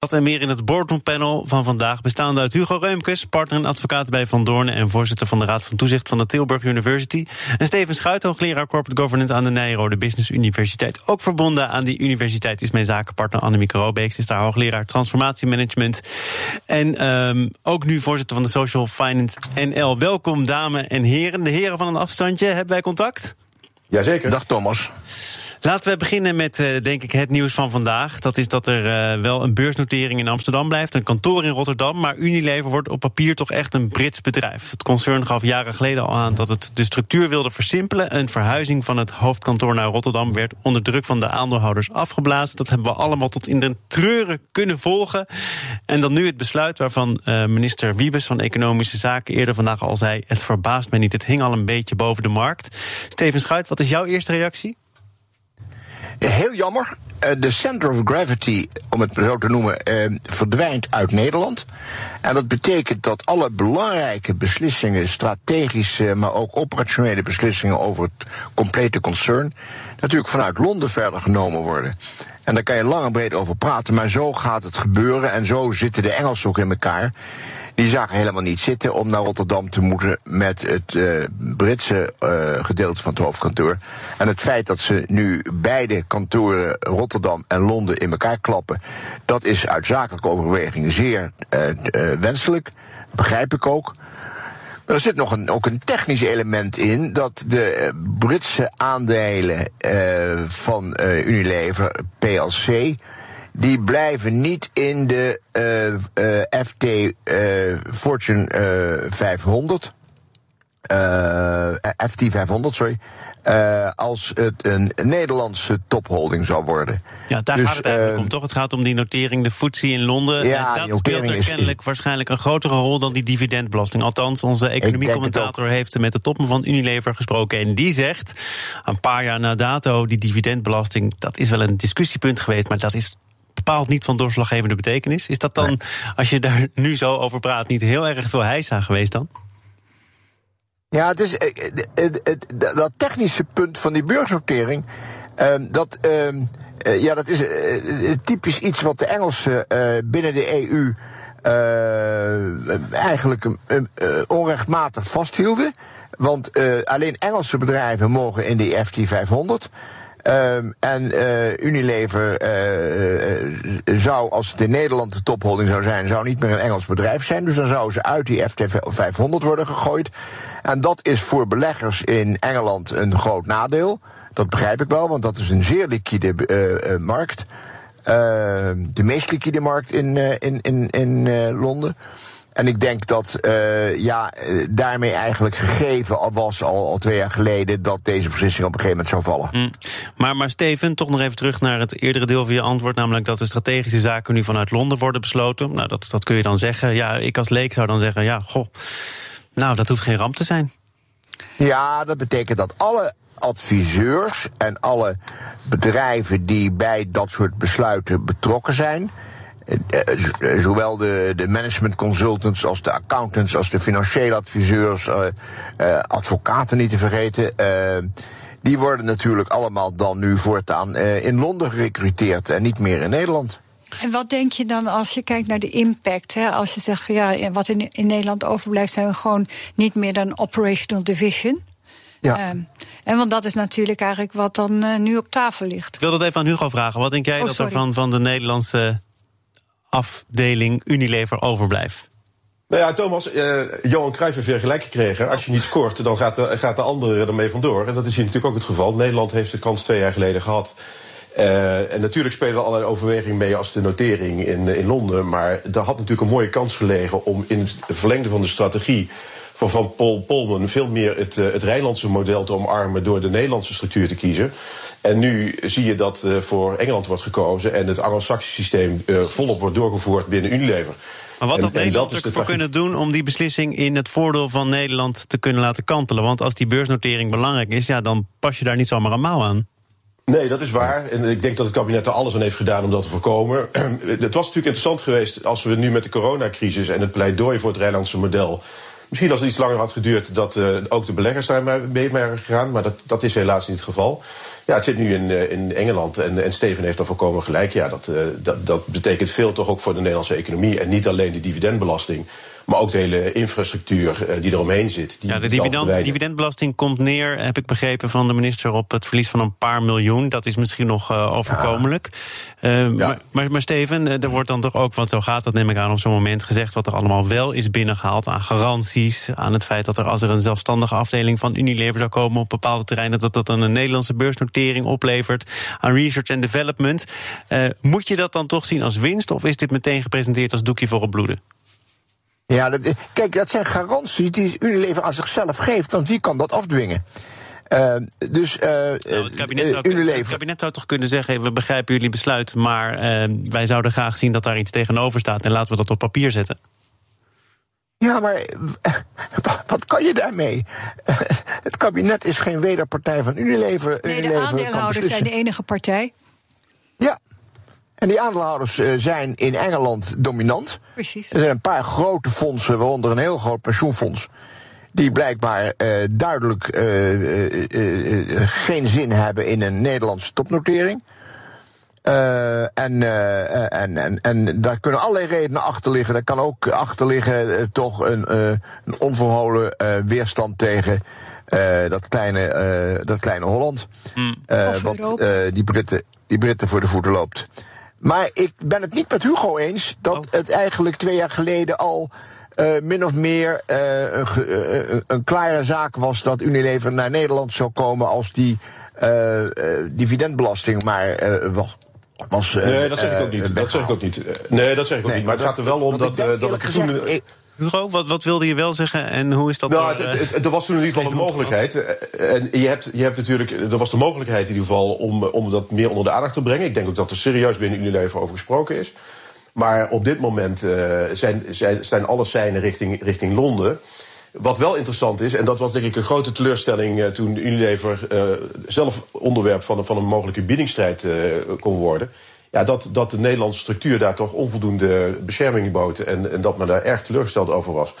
Dat en meer in het boardroompanel van vandaag, bestaande uit Hugo Reumkes, partner en advocaat bij Van Doornen en voorzitter van de Raad van Toezicht van de Tilburg University. En Steven Schuit, hoogleraar Corporate Governance aan de Nijrode Business Universiteit. Ook verbonden aan die universiteit is mijn zakenpartner Annemieke Robeeks, is daar hoogleraar transformatiemanagement. En um, ook nu voorzitter van de Social Finance NL. Welkom, dames en heren. De heren van een afstandje, hebben wij contact? Jazeker. Dag Thomas. Laten we beginnen met, uh, denk ik, het nieuws van vandaag. Dat is dat er uh, wel een beursnotering in Amsterdam blijft, een kantoor in Rotterdam. Maar Unilever wordt op papier toch echt een Brits bedrijf. Het concern gaf jaren geleden al aan dat het de structuur wilde versimpelen. Een verhuizing van het hoofdkantoor naar Rotterdam werd onder druk van de aandeelhouders afgeblazen. Dat hebben we allemaal tot in de treuren kunnen volgen. En dan nu het besluit waarvan uh, minister Wiebes van Economische Zaken eerder vandaag al zei: Het verbaast me niet, het hing al een beetje boven de markt. Steven Schuit, wat is jouw eerste reactie? Heel jammer. De center of gravity, om het zo te noemen, verdwijnt uit Nederland. En dat betekent dat alle belangrijke beslissingen, strategische, maar ook operationele beslissingen over het complete concern, natuurlijk vanuit Londen verder genomen worden. En daar kan je lang en breed over praten, maar zo gaat het gebeuren en zo zitten de Engelsen ook in elkaar. Die zagen helemaal niet zitten om naar Rotterdam te moeten met het uh, Britse uh, gedeelte van het hoofdkantoor. En het feit dat ze nu beide kantoren Rotterdam en Londen in elkaar klappen, dat is uit zakelijke overweging zeer uh, wenselijk. Begrijp ik ook. Er zit nog een, ook een technisch element in dat de Britse aandelen van Unilever, PLC, die blijven niet in de uh, uh, FT uh, Fortune 500. FT 500, sorry. als het een Nederlandse topholding zou worden. Ja, daar dus, gaat het eigenlijk om, toch? Het gaat om die notering, de FTSE in Londen. Ja, dat speelt er kennelijk is, waarschijnlijk een grotere rol dan die dividendbelasting. Althans, onze economiecommentator heeft met de topman van Unilever gesproken. En die zegt, een paar jaar na dato, die dividendbelasting, dat is wel een discussiepunt geweest, maar dat is bepaald niet van doorslaggevende betekenis. Is dat dan, nee. als je daar nu zo over praat, niet heel erg veel heisa geweest dan? Ja, het is dat technische punt van die beursnotering. dat, ja, dat is typisch iets wat de Engelsen binnen de EU eigenlijk onrechtmatig vasthielden. Want alleen Engelse bedrijven mogen in die FT 500. Um, en uh, Unilever uh, zou, als het in Nederland de topholding zou zijn, zou niet meer een Engels bedrijf zijn. Dus dan zouden ze uit die FT 500 worden gegooid. En dat is voor beleggers in Engeland een groot nadeel. Dat begrijp ik wel, want dat is een zeer liquide uh, markt. de meest liquide markt in, in, in, in Londen. En ik denk dat uh, ja, daarmee eigenlijk gegeven al was al, al twee jaar geleden dat deze beslissing op een gegeven moment zou vallen. Mm. Maar, maar Steven, toch nog even terug naar het eerdere deel van je antwoord, namelijk dat de strategische zaken nu vanuit Londen worden besloten. Nou, dat, dat kun je dan zeggen. Ja, ik als leek zou dan zeggen, ja, goh, nou, dat hoeft geen ramp te zijn. Ja, dat betekent dat alle adviseurs en alle bedrijven die bij dat soort besluiten betrokken zijn zowel de, de management consultants als de accountants, als de financiële adviseurs, uh, advocaten niet te vergeten. die worden natuurlijk allemaal dan nu voortaan in Londen gerecruiteerd en niet meer in Nederland. En wat denk je dan als je kijkt naar de impact? Hè? Als je zegt van ja, wat in, in Nederland overblijft, zijn we gewoon niet meer dan operational division. Ja. Um, en want dat is natuurlijk eigenlijk wat dan uh, nu op tafel ligt. Ik wil dat even aan Hugo vragen. Wat denk jij oh, dat er van, van de Nederlandse afdeling Unilever overblijft? Nou ja, Thomas, uh, Johan Cruijff heeft weer gelijk gekregen. Als je niet scoort, dan gaat de, gaat de andere ermee vandoor. En dat is hier natuurlijk ook het geval. Nederland heeft de kans twee jaar geleden gehad. Uh, en natuurlijk spelen er allerlei overwegingen mee als de notering in, in Londen. Maar daar had natuurlijk een mooie kans gelegen om in het verlengde van de strategie van Van Paul Polman veel meer het, uh, het Rijnlandse model te omarmen door de Nederlandse structuur te kiezen. En nu zie je dat uh, voor Engeland wordt gekozen en het Anglo-Saxisch systeem uh, volop wordt doorgevoerd binnen Unilever. Maar wat had Nederland ervoor kunnen doen om die beslissing in het voordeel van Nederland te kunnen laten kantelen? Want als die beursnotering belangrijk is, ja, dan pas je daar niet zomaar een mouw aan. Nee, dat is waar. En ik denk dat het kabinet er alles aan heeft gedaan om dat te voorkomen. het was natuurlijk interessant geweest als we nu met de coronacrisis en het pleidooi voor het Rijnlandse model. Misschien als het iets langer had geduurd, dat uh, ook de beleggers daar mee waren gegaan. Maar dat, dat is helaas niet het geval. Ja, het zit nu in, uh, in Engeland en, en Steven heeft daar volkomen gelijk. Ja, dat, uh, dat, dat betekent veel toch ook voor de Nederlandse economie. En niet alleen de dividendbelasting. Maar ook de hele infrastructuur uh, die eromheen zit. Die ja, de dividend, dividendbelasting komt neer, heb ik begrepen van de minister, op het verlies van een paar miljoen. Dat is misschien nog uh, overkomelijk. Ja. Uh, ja. maar, maar, maar, Steven, er wordt dan toch ook, want zo gaat dat neem ik aan op zo'n moment, gezegd wat er allemaal wel is binnengehaald aan garanties. Aan het feit dat er als er een zelfstandige afdeling van Unilever zou komen op bepaalde terreinen, dat dat dan een Nederlandse beursnotering oplevert aan research en development. moet je dat dan toch zien als winst of is dit meteen gepresenteerd als doekje voor het bloeden? Ja, dat, kijk, dat zijn garanties die Unilever aan zichzelf geeft, want wie kan dat afdwingen? Uh, dus uh, nou, het, kabinet zou, Unilever... het kabinet zou toch kunnen zeggen: we begrijpen jullie besluit, maar uh, wij zouden graag zien dat daar iets tegenover staat en laten we dat op papier zetten. Ja, maar wat kan je daarmee? Het kabinet is geen wederpartij van Unilever. Nee, Unilever de aandeelhouders zijn de enige partij. En die aandeelhouders uh, zijn in Engeland dominant. Precies. Er zijn een paar grote fondsen, waaronder een heel groot pensioenfonds. Die blijkbaar uh, duidelijk uh, geen zin hebben in een Nederlandse topnotering. en, en, en, en daar kunnen allerlei redenen achter liggen. Daar kan ook achter liggen toch een, een onverholen weerstand tegen dat, kleine, dat kleine Holland. Mm. wat die, Britten, die Britten voor de voeten loopt. Maar ik ben het niet met Hugo eens dat oh. het eigenlijk twee jaar geleden al uh, min of meer uh, een, uh, een, klare zaak was dat Unilever naar Nederland zou komen als die dividendbelasting maar was. Was, nee, dat zeg ik ook niet. dat zeg ik ook niet. Nee, dat zeg ik ook nee, niet. Maar het gaat er wel om dat, dat, dat het toen. Hugo, wat, wat wilde je wel zeggen en hoe is dat? Nou, er, het, het, er was toen in ieder geval een mogelijkheid. Eh, en je hebt, je hebt natuurlijk, er was de mogelijkheid in ieder geval om, om dat meer onder de aandacht te brengen. Ik denk ook dat er serieus binnen Unilever over gesproken is. Maar op dit moment uh, zijn, zijn, zijn alle seinen richting, richting Londen. Wat wel interessant is, en dat was denk ik een grote teleurstelling uh, toen Unilever uh, zelf onderwerp van, van een mogelijke biedingsstrijd kon worden ja, dat, dat de Nederlandse structuur daar toch onvoldoende bescherming bood. En, en dat men daar erg teleurgesteld over was.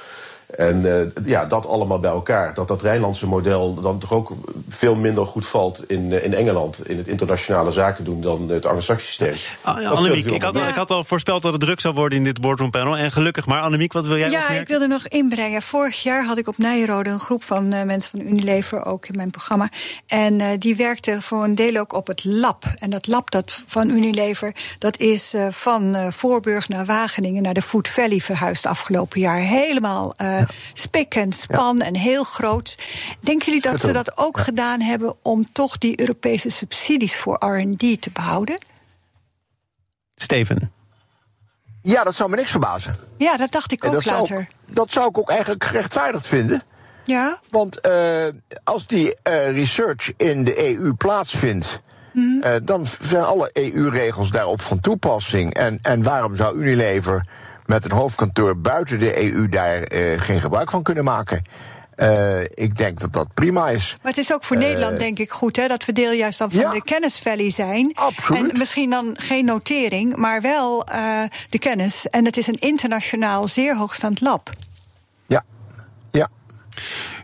En uh, ja, dat allemaal bij elkaar. Dat dat Rijnlandse model dan toch ook veel minder goed valt in, uh, in Engeland. In het internationale zaken doen dan het anglo-saxische systeem. Ah, Annemiek, ik had, al, ik had al voorspeld dat het druk zou worden in dit boardroom panel. En gelukkig maar. Annemiek, wat wil jij Ja, ik wilde nog inbrengen. Vorig jaar had ik op Nijrode een groep van uh, mensen van Unilever ook in mijn programma. En die werkte voor een deel ook op het lab. En dat lab dat van Unilever, dat is van Voorburg naar Wageningen naar de Food Valley verhuisd afgelopen jaar. Helemaal ja. spik en span ja. en heel groot. Denken jullie dat ze dat ook ja. gedaan hebben om toch die Europese subsidies voor RD te behouden? Steven. Ja, dat zou me niks verbazen. Ja, dat dacht ik ook dat later. Zou, dat zou ik ook eigenlijk gerechtvaardigd vinden. Ja. Want uh, als die uh, research in de EU plaatsvindt. Mm. Uh, dan zijn alle EU-regels daarop van toepassing. En, en waarom zou Unilever met een hoofdkantoor buiten de EU daar uh, geen gebruik van kunnen maken. Uh, ik denk dat dat prima is. Maar het is ook voor uh, Nederland, denk ik, goed hè, dat we deel juist dan van ja, de kennisvalley zijn. Absoluut. En misschien dan geen notering, maar wel uh, de kennis. En het is een internationaal zeer hoogstaand lab.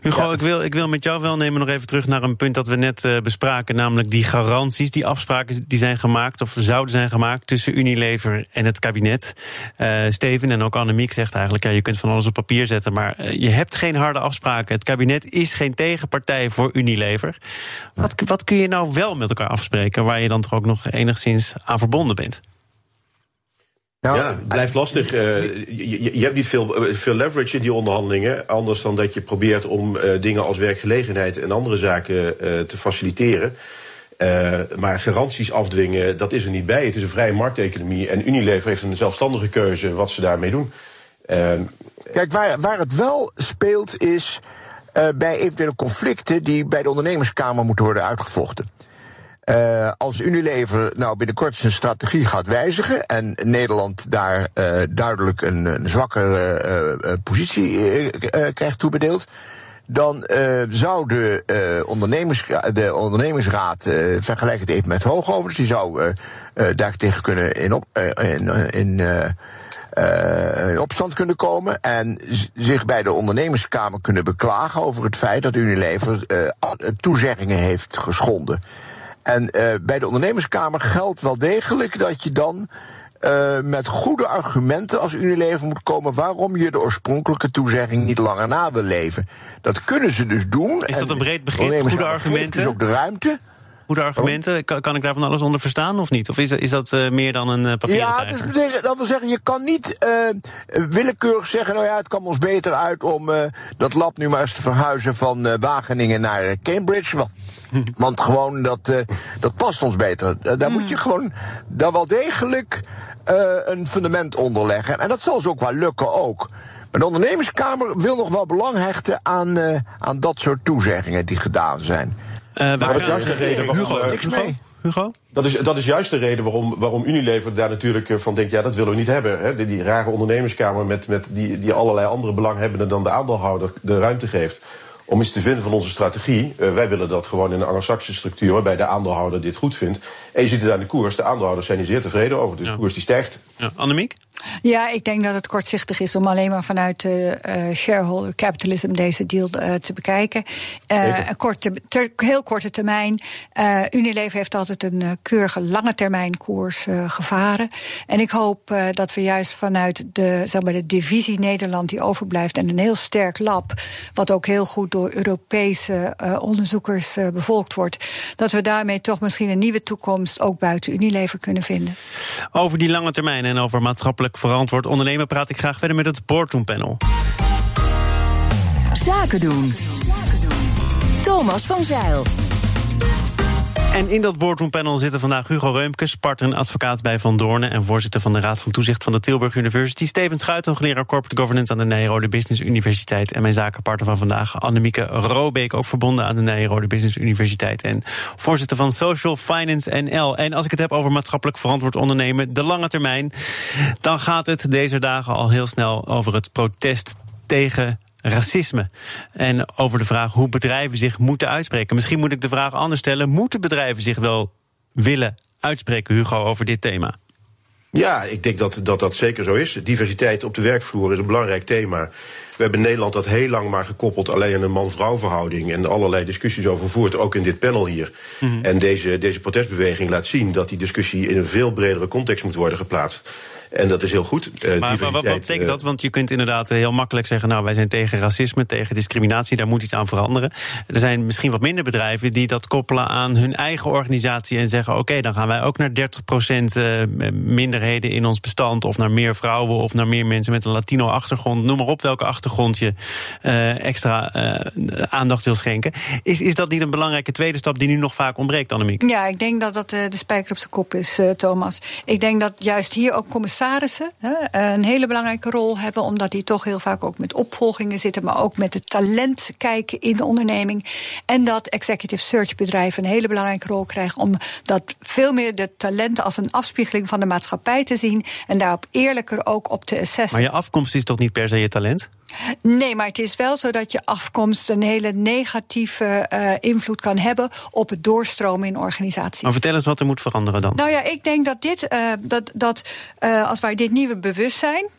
Hugo, ja. ik, wil, ik wil met jou wel nemen nog even terug naar een punt dat we net uh, bespraken. Namelijk die garanties, die afspraken die zijn gemaakt of zouden zijn gemaakt tussen Unilever en het kabinet. Uh, Steven en ook Annemiek zegt eigenlijk, ja, je kunt van alles op papier zetten, maar uh, je hebt geen harde afspraken. Het kabinet is geen tegenpartij voor Unilever. Wat, wat kun je nou wel met elkaar afspreken waar je dan toch ook nog enigszins aan verbonden bent? Nou, ja, het blijft lastig. Uh, je, je, hebt niet veel, veel leverage in die onderhandelingen. Anders dan dat je probeert om uh, dingen als werkgelegenheid en andere zaken uh, te faciliteren. maar garanties afdwingen, dat is er niet bij. Het is een vrije markteconomie. En Unilever heeft een zelfstandige keuze wat ze daarmee doen. Kijk, waar, waar het wel speelt is bij eventuele conflicten die bij de ondernemerskamer moeten worden uitgevochten. Uh, als Unilever nou binnenkort zijn strategie gaat wijzigen en Nederland daar uh, duidelijk een, een zwakkere uh, positie krijgt toebedeeld, dan zou de, ondernemers, de ondernemingsraad, uh, vergelijk het even met hoogovers, die zou daar tegen kunnen in, op, in, in, in, opstand kunnen komen en zich bij de ondernemerskamer kunnen beklagen over het feit dat Unilever toezeggingen heeft geschonden. En bij de ondernemerskamer geldt wel degelijk dat je dan uh, met goede argumenten als Unilever moet komen waarom je de oorspronkelijke toezegging niet langer na wil leven. Dat kunnen ze dus doen. Is dat een breed begrip? Goede argumenten? Dus ook de ruimte. Goede argumenten, kan, kan, ik daar van alles onder verstaan of niet? Of is, is dat uh, meer dan een uh, papieren ja, dus dat wil zeggen, je kan niet uh, willekeurig zeggen... nou ja, het kan ons beter uit om dat lab nu maar eens te verhuizen... van Wageningen naar Cambridge. Want, want gewoon, dat, dat past ons beter. daar moet je gewoon dan wel degelijk een fundament onder leggen. En dat zal ze ook wel lukken ook. Maar de ondernemerskamer wil nog wel belang hechten aan, aan dat soort toezeggingen die gedaan zijn. Uh, dat is juist de reden waarom... Hugo, niks mee. Hugo? Dat is, dat is juist de reden waarom, waarom Unilever daar natuurlijk van denkt... ja, dat willen we niet hebben. Hè? Die, die rare ondernemerskamer met, met die, die allerlei andere belanghebbenden... dan de aandeelhouder de ruimte geeft om iets te vinden van onze strategie. Uh, wij willen dat gewoon in een anglo-saxische structuur... waarbij de aandeelhouder dit goed vindt. En je ziet het aan de koers. De aandeelhouders zijn hier zeer tevreden over. Dus de koers die stijgt. Ja. Annemiek? Ja, ik denk dat het kortzichtig is om alleen maar vanuit de uh, shareholder capitalism deze deal uh, te bekijken. Uh, korte, ter, heel korte termijn. Unilever heeft altijd een keurige lange termijn koers gevaren. En ik hoop dat we juist vanuit de, zeg maar, de divisie Nederland die overblijft en een heel sterk lab, wat ook heel goed door Europese onderzoekers bevolkt wordt, dat we daarmee toch misschien een nieuwe toekomst ook buiten Unilever kunnen vinden. Over die lange termijn en over maatschappelijk verantwoord ondernemen praat ik graag verder met het Boardroom Panel. Zaken doen. Thomas van Zeil. En in dat boardroompanel zitten vandaag Hugo Reumkes, partner en advocaat bij Van Doornen en voorzitter van de Raad van Toezicht van de Tilburg University. Steven Schuit, hoogleraar Corporate Governance aan de Nijrode Business Universiteit. En mijn zakenpartner van vandaag, Annemieke Robeek, ook verbonden aan de Nijrode Business Universiteit. En voorzitter van Social Finance NL. En als ik het heb over maatschappelijk verantwoord ondernemen, de lange termijn, dan gaat het deze dagen al heel snel over het protest tegen racisme. En over de vraag hoe bedrijven zich moeten uitspreken. Misschien moet ik de vraag anders stellen: moeten bedrijven zich wel willen uitspreken, Hugo, over dit thema? Ja, ik denk dat, dat dat zeker zo is. Diversiteit op de werkvloer is een belangrijk thema. We hebben in Nederland dat heel lang maar gekoppeld alleen aan een man-vrouw verhouding. En allerlei discussies over voert, ook in dit panel hier. Mhm. En deze, deze protestbeweging laat zien dat die discussie in een veel bredere context moet worden geplaatst. En dat is heel goed. Uh, maar, wat, wat, betekent eh, dat? Want je kunt inderdaad heel makkelijk zeggen... nou, wij zijn tegen racisme, tegen discriminatie... daar moet iets aan veranderen. Er zijn misschien wat minder bedrijven die dat koppelen aan hun eigen organisatie... en zeggen, oké, dan gaan wij ook naar 30% uh, eh, minderheden in ons bestand... of naar meer vrouwen of naar meer mensen met een Latino-achtergrond. Noem maar op welke achtergrond je uh, extra aandacht wil schenken. Is, is dat niet een belangrijke tweede stap die nu nog vaak ontbreekt, Annemiek? Ja, ik denk dat dat de spijker op zijn kop is, Thomas. Ik denk dat juist hier ook commissarissen commissarissen een hele belangrijke rol hebben, omdat die toch heel vaak ook met opvolgingen zitten, maar ook met het talent kijken in de onderneming. En dat executive search bedrijven een hele belangrijke rol krijgen om dat veel meer de talenten als een afspiegeling van de maatschappij te zien en daarop eerlijker ook op te assessen. Maar je afkomst is toch niet per se je talent? Nee, maar het is wel zo dat je afkomst een hele negatieve uh, invloed kan hebben op het doorstromen in organisaties. Maar vertel eens wat er moet veranderen dan. Nou ja, ik denk dat dit, uh, dat, dat uh, als wij dit nieuwe bewustzijn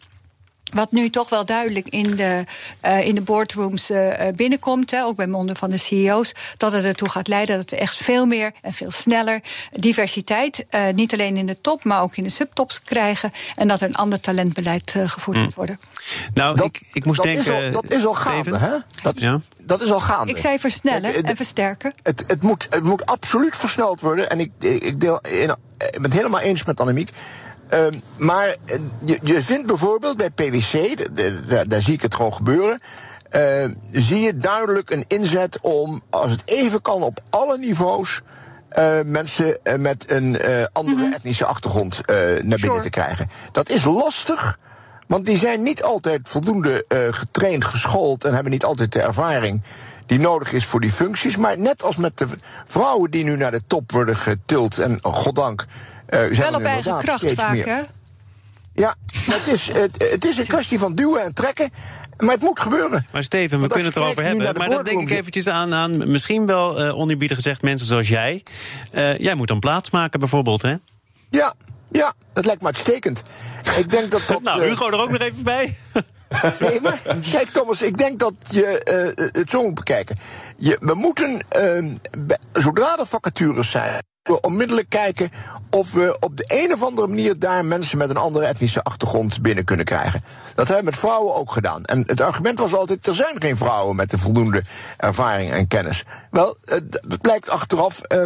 wat nu toch wel duidelijk in de, uh, in de boardrooms uh, binnenkomt, hè, ook bij monden van de CEO's, dat het ertoe gaat leiden dat we echt veel meer en veel sneller diversiteit, uh, niet alleen in de top, maar ook in de subtops krijgen. En dat er een ander talentbeleid gevoerd mm. moet worden. Nou, dat, ik, ik moest dat denken. Is al, dat is al gaande, hè? Dat, ja? dat is al gaande. Ik zei versnellen het, en versterken. Het, het, moet, het moet absoluut versneld worden. En ik, ik deel in, ik ben het helemaal eens met Annemiek. Uh, maar je, je vindt bijvoorbeeld bij PwC, daar zie ik het gewoon gebeuren. Uh, zie je duidelijk een inzet om, als het even kan, op alle niveaus. Uh, mensen met een andere mm -hmm. etnische achtergrond naar binnen te krijgen. Dat is lastig, want die zijn niet altijd voldoende getraind, geschoold en hebben niet altijd de ervaring die nodig is voor die functies. Maar net als met de vrouwen die nu naar de top worden getild, en oh, goddank. Uh, Wel op eigen kracht vaak, hè? Ja, het is, het, het is een kwestie van duwen en trekken. Maar het moet gebeuren. Maar Steven, we kunnen het erover hebben. Maar dan denk ik eventjes aan, aan misschien wel uh, gezegd mensen zoals jij. Uh, jij moet dan plaatsmaken bijvoorbeeld, hè? Ja, ja, dat lijkt me uitstekend. Ik denk dat dat... nou, Hugo er ook nog even bij. nee, maar kijk Thomas, ik denk dat je uh, het zo moet bekijken. Je, we moeten, uh, zodra er vacatures zijn, we onmiddellijk kijken of we op de een of andere manier daar mensen met een andere etnische achtergrond binnen kunnen krijgen. Dat hebben we met vrouwen ook gedaan. En het argument was altijd: er zijn geen vrouwen met de voldoende ervaring en kennis. Wel, het blijkt achteraf uh,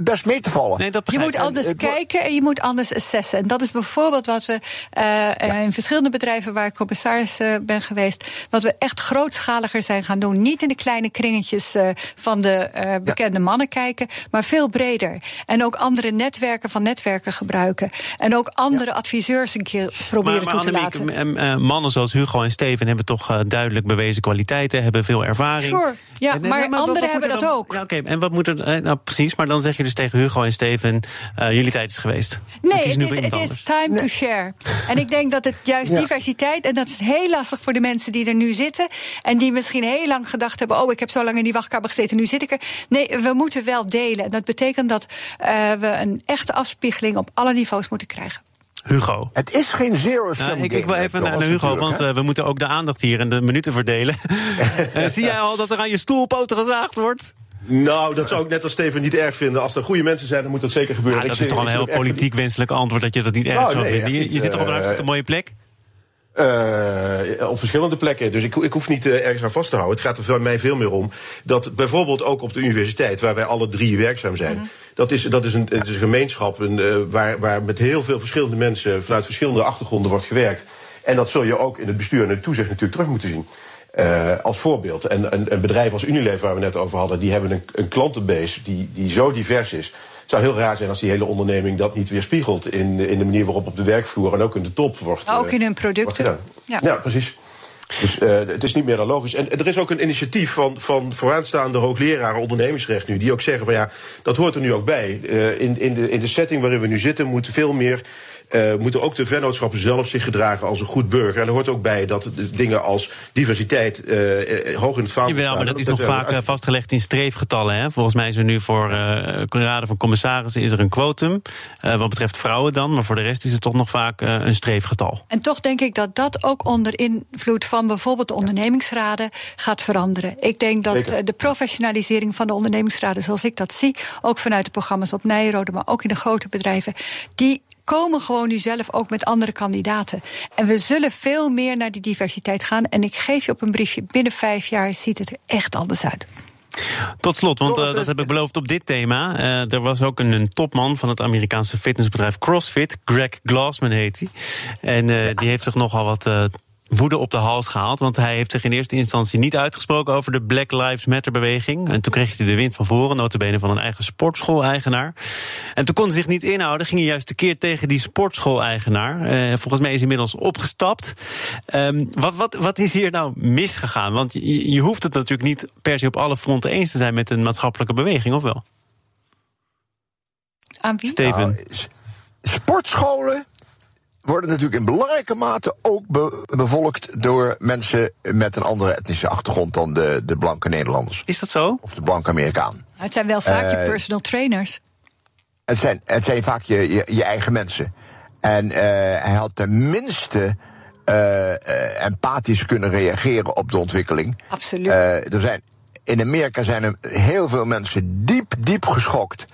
best mee te vallen. Nee, je moet anders en, kijken en je moet anders assessen. En dat is bijvoorbeeld wat we uh, in verschillende bedrijven waar ik commissaris uh, ben geweest, wat we echt grootschaliger zijn gaan doen. Niet in de kleine kringetjes van de bekende ja. mannen kijken, maar veel breder. En ook andere netwerken van netwerken gebruiken. En ook andere ja. adviseurs een keer proberen maar, maar toe te laten. Mannen zoals Hugo en Steven hebben toch duidelijk bewezen kwaliteiten, hebben veel ervaring. Sure. Ja, en, maar, maar, anderen hebben dat ook. Ja, Oké, okay. en wat moet er. Nou, precies, maar dan zeg je dus tegen Hugo en Steven: uh, jullie tijd is geweest. Nee, het is, het is time nee. to share. En ik denk dat het juist ja. diversiteit, en dat is heel lastig voor de mensen die er nu zitten. En die misschien heel lang gedacht hebben: oh, ik heb zo lang in die wachtkamer gezeten, nu zit ik er. Nee, we moeten wel delen. En dat betekent dat uh, we een echte afspiegeling op alle niveaus moeten krijgen. Hugo. Het is geen zero-sum nou, ik, ik wil even naar, naar Hugo, want uh, we moeten ook de aandacht hier en de minuten verdelen. uh, zie jij al dat er aan je stoelpoten gezaagd wordt? Nou, dat zou ik net als Steven niet erg vinden. Als er goede mensen zijn, dan moet dat zeker gebeuren. Ja, dat ik is toch een heel politiek wenselijk antwoord dat je dat niet erg nou, zou nee, vinden. Je, je zit toch op een hartstikke mooie plek? Uh, op verschillende plekken. Dus ik, ik hoef niet uh, ergens aan vast te houden. Het gaat er voor mij veel meer om dat bijvoorbeeld ook op de universiteit, waar wij alle drie werkzaam zijn, mm -hmm. dat, is, dat is een, het is een gemeenschap een, uh, waar, waar met heel veel verschillende mensen vanuit verschillende achtergronden wordt gewerkt. En dat zul je ook in het bestuur en het toezicht natuurlijk terug moeten zien. Uh, als voorbeeld. En een, een, bedrijf als Unilever, waar we net over hadden, die hebben een, een klantenbase die, die zo divers is. Het zou heel raar zijn als die hele onderneming dat niet weerspiegelt in, in de manier waarop op de werkvloer en ook in de top wordt. Ook in hun producten. Ja. ja, precies. Dus uh, het is niet meer dan logisch. En er is ook een initiatief van, van vooraanstaande hoogleraren ondernemingsrecht nu, die ook zeggen van ja, dat hoort er nu ook bij. Uh, in, in, de, in de setting waarin we nu zitten moet veel meer uh, moeten ook de vennootschappen zelf zich gedragen als een goed burger. En er hoort ook bij dat dingen als diversiteit uh, hoog in het vaandel Jawel, maar dat is nog vaak uit... vastgelegd in streefgetallen. Hè? Volgens mij is er nu voor uh, raden van commissarissen is er een quotum. wat betreft vrouwen dan, maar voor de rest is het toch nog vaak een streefgetal. En toch denk ik dat dat ook onder invloed van bijvoorbeeld de ondernemingsraden gaat veranderen. Ik denk dat Zeker. de professionalisering van de ondernemingsraden, zoals ik dat zie, ook vanuit de programma's op Nijrode, maar ook in de grote bedrijven, die komen gewoon nu zelf ook met andere kandidaten. En we zullen veel meer naar die diversiteit gaan. En ik geef je op een briefje, binnen vijf jaar ziet het er echt anders uit. Tot slot, want uh, dat heb ik beloofd op dit thema. Uh, er was ook een, een, topman van het Amerikaanse fitnessbedrijf CrossFit. Greg Glassman heet hij. En uh, die heeft zich nogal wat woede op de hals gehaald. Want hij heeft zich in eerste instantie niet uitgesproken over de Black Lives Matter beweging. En toen kreeg hij de wind van voren, notabene van een eigen sportschool-eigenaar. En toen kon hij zich niet inhouden, ging hij juist de keer tegen die sportschool-eigenaar. Uh, volgens mij is hij inmiddels opgestapt. Um, wat, wat, wat is hier nou misgegaan? Want je, je hoeft het natuurlijk niet per se op alle fronten eens te zijn met een maatschappelijke beweging, of wel? Aan wie? Steven. Nou, sportscholen worden natuurlijk in belangrijke mate ook be bevolkt door mensen met een andere etnische achtergrond dan de, de blanke Nederlanders. Is dat zo? Of de blanke Amerikaan. Het zijn wel vaak uh, je eh, personal trainers. Het zijn, het zijn vaak je, je, je eigen mensen. En uh, hij had tenminste uh, empathisch kunnen reageren op de ontwikkeling. Absoluut. er zijn, in Amerika zijn er heel veel mensen diep, diep geschokt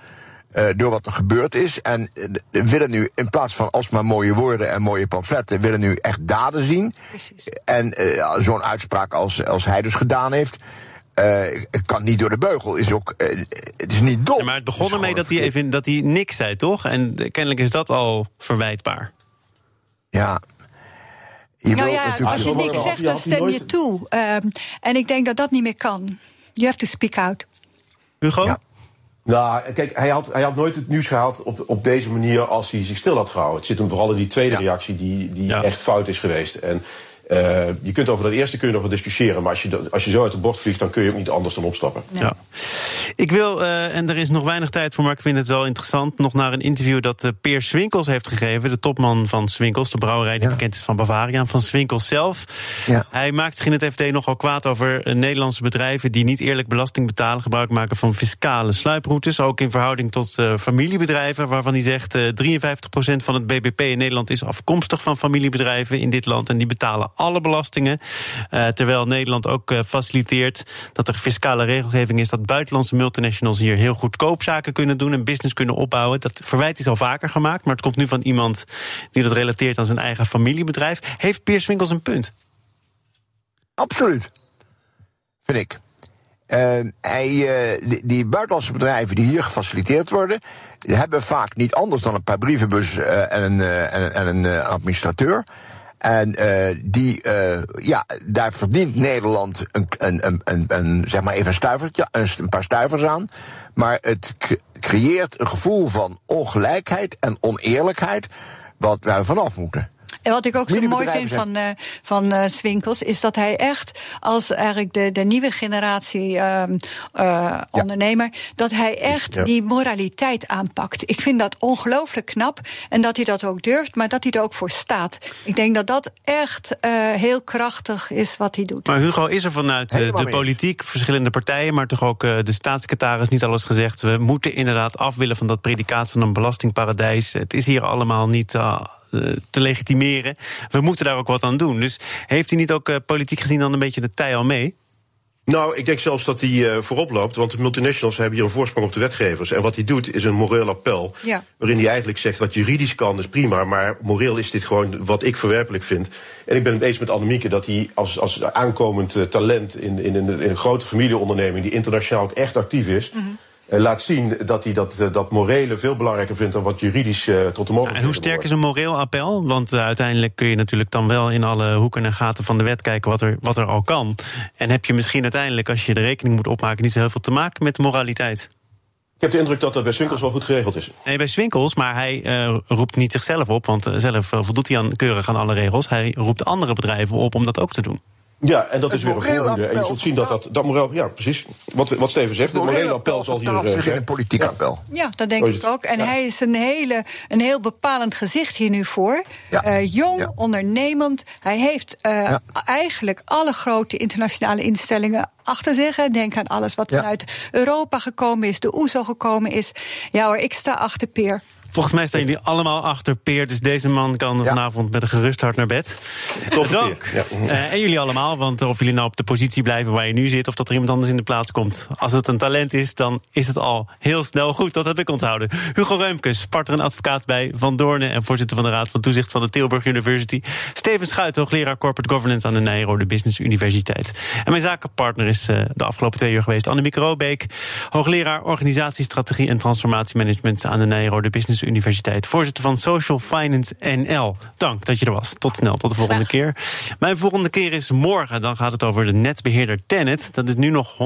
uh, door wat er gebeurd is. En uh, willen nu in plaats van alsmaar mooie woorden en mooie pamfletten, willen nu echt daden zien. Precies. En uh, zo'n uitspraak als, als hij dus gedaan heeft. Uh, kan niet door de beugel. Is ook, uh, het is niet dom. Ja, maar het begon ermee dat hij, even, dat hij niks zei, toch? En kennelijk is dat al verwijtbaar. Ja, je nou ja, als je niks zegt, dan stem je toe. Uh, en ik denk dat dat niet meer kan. You have to speak out. Hugo? Ja. Nou, kijk, hij had, hij had nooit het nieuws gehaald op, op deze manier als hij zich stil had gehouden. Het zit hem vooral in die tweede ja. reactie die, die ja. echt fout is geweest. En uh, je kunt over dat eerste kun je nog wel discussiëren, maar als je, als je zo uit de bocht vliegt, dan kun je ook niet anders dan opstappen. Ja. Ik wil, uh, en er is nog weinig tijd voor, maar ik vind het wel interessant, nog naar een interview dat uh, Peer Swinkels heeft gegeven, de topman van Swinkels, de brouwerij die ja. bekend is van Bavaria, van Swinkels zelf. Ja. Hij maakt zich in het FD nogal kwaad over uh, Nederlandse bedrijven die niet eerlijk belasting betalen, gebruik maken van fiscale sluiproutes, ook in verhouding tot familiebedrijven, waarvan hij zegt 53% van het BBP in Nederland is afkomstig van familiebedrijven in dit land en die betalen alle belastingen, terwijl Nederland ook faciliteert dat er fiscale regelgeving is dat buitenlandse multinationals hier heel goedkoop zaken kunnen doen en business kunnen opbouwen. Dat verwijt is al vaker gemaakt, maar het komt nu van iemand die dat relateert aan zijn eigen familiebedrijf. Heeft Piers Winkels een punt? Absoluut. Vind ik. Uh, hij, die, buitenlandse bedrijven die hier gefaciliteerd worden, hebben vaak niet anders dan een paar brievenbus en en, en een administrateur. En uh, die, uh, ja, daar verdient Nederland een, een, een, een, zeg maar even een stuivertje, een paar stuivers aan. Maar het creëert een gevoel van ongelijkheid en oneerlijkheid, wat wij vanaf moeten. En wat ik ook zo mooi vind van, uh, van uh, Swinkels, is dat hij echt als eigenlijk de, de nieuwe generatie uh, ja. ondernemer, dat hij echt ja. die moraliteit aanpakt. Ik vind dat ongelooflijk knap. En dat hij dat ook durft, maar dat hij er ook voor staat. Ik denk dat dat echt heel krachtig is wat hij doet. Maar Hugo, is er vanuit de politiek, verschillende partijen, maar toch ook de staatssecretaris niet alles gezegd? We moeten inderdaad af willen van dat predicaat van een belastingparadijs. Het is hier allemaal niet te legitimeren. We moeten daar ook wat aan doen. Dus heeft hij niet ook uh, politiek gezien dan een beetje de tij al mee? Nou, ik denk zelfs dat hij uh, voorop loopt. Want de multinationals hebben hier een voorsprong op de wetgevers. En wat hij doet is een moreel appel. Ja. Waarin hij eigenlijk zegt wat juridisch kan is prima. Maar moreel is dit gewoon wat ik verwerpelijk vind. En ik ben het eens met Annemieke dat hij als, als aankomend talent in, in, een, in, een, grote familieonderneming. die internationaal ook echt actief is. Mm -hmm. Uh, laat zien dat hij dat, uh, dat morele veel belangrijker vindt dan wat juridisch uh, tot de mogelijkheid. Ja, en hoe sterk is een moreel appel? Want uiteindelijk kun je natuurlijk dan wel in alle hoeken en gaten van de wet kijken wat er, wat er al kan. En heb je misschien uiteindelijk, als je de rekening moet opmaken, niet zo heel veel te maken met moraliteit. Ik heb de indruk dat dat bij Swinkels wel goed geregeld is. Nee, bij Swinkels, maar hij roept niet zichzelf op, want zelf voldoet hij aan, keurig aan alle regels. Hij roept andere bedrijven op om dat ook te doen. Ja, en dat is weer een volgende. En je zult zien dat dat, dat moreel, ja, precies. Wat, wat Steven zegt, het morele appel zal hier. Zich in een politiek ja. appel. Ja, dat denk ik ook. En ja. hij is een, hele, een heel bepalend gezicht hier nu voor. Ja. Uh, jong, ja. ondernemend. Hij heeft uh, eigenlijk alle grote internationale instellingen achter zich. Denk aan alles wat vanuit Europa gekomen is, de OESO gekomen is. Ja hoor, ik sta achter Peer. Volgens mij staan jullie allemaal achter Peer. Dus deze man kan vanavond met een gerust hart naar bed. Top dank. Uh, en jullie allemaal. Want of jullie nou op de positie blijven waar je nu zit. of dat er iemand anders in de plaats komt. Als het een talent is, dan is het al heel snel goed. Dat heb ik onthouden. Hugo Reumkes, partner en advocaat bij Van Doornen. en voorzitter van de Raad van Toezicht van de Tilburg University. Steven Schuit, hoogleraar Corporate Governance aan de Nijrode Business Universiteit. En mijn zakenpartner is uh, de afgelopen twee uur geweest. Annemieke Robeek, hoogleraar Organisatiestrategie en Transformatiemanagement aan de Nijrode Business Universiteit. Voorzitter van Social Finance NL. Dank dat je er was. Tot snel, tot de volgende keer. Mijn volgende keer is morgen. Dan gaat het over de netbeheerder Tenet. Dat is nu nog 100%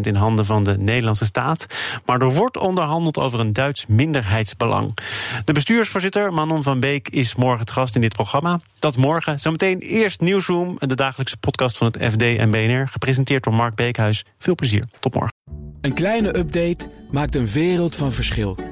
in handen van de Nederlandse staat. Maar er wordt onderhandeld over een Duits minderheidsbelang. De bestuursvoorzitter Manon van Beek is morgen te gast in dit programma. Dat morgen. Zometeen eerst Nieuwsroom, de dagelijkse podcast van het FD en BNR. Gepresenteerd door Mark Beekhuis. Veel plezier. Tot morgen. Een kleine update maakt een wereld van verschil.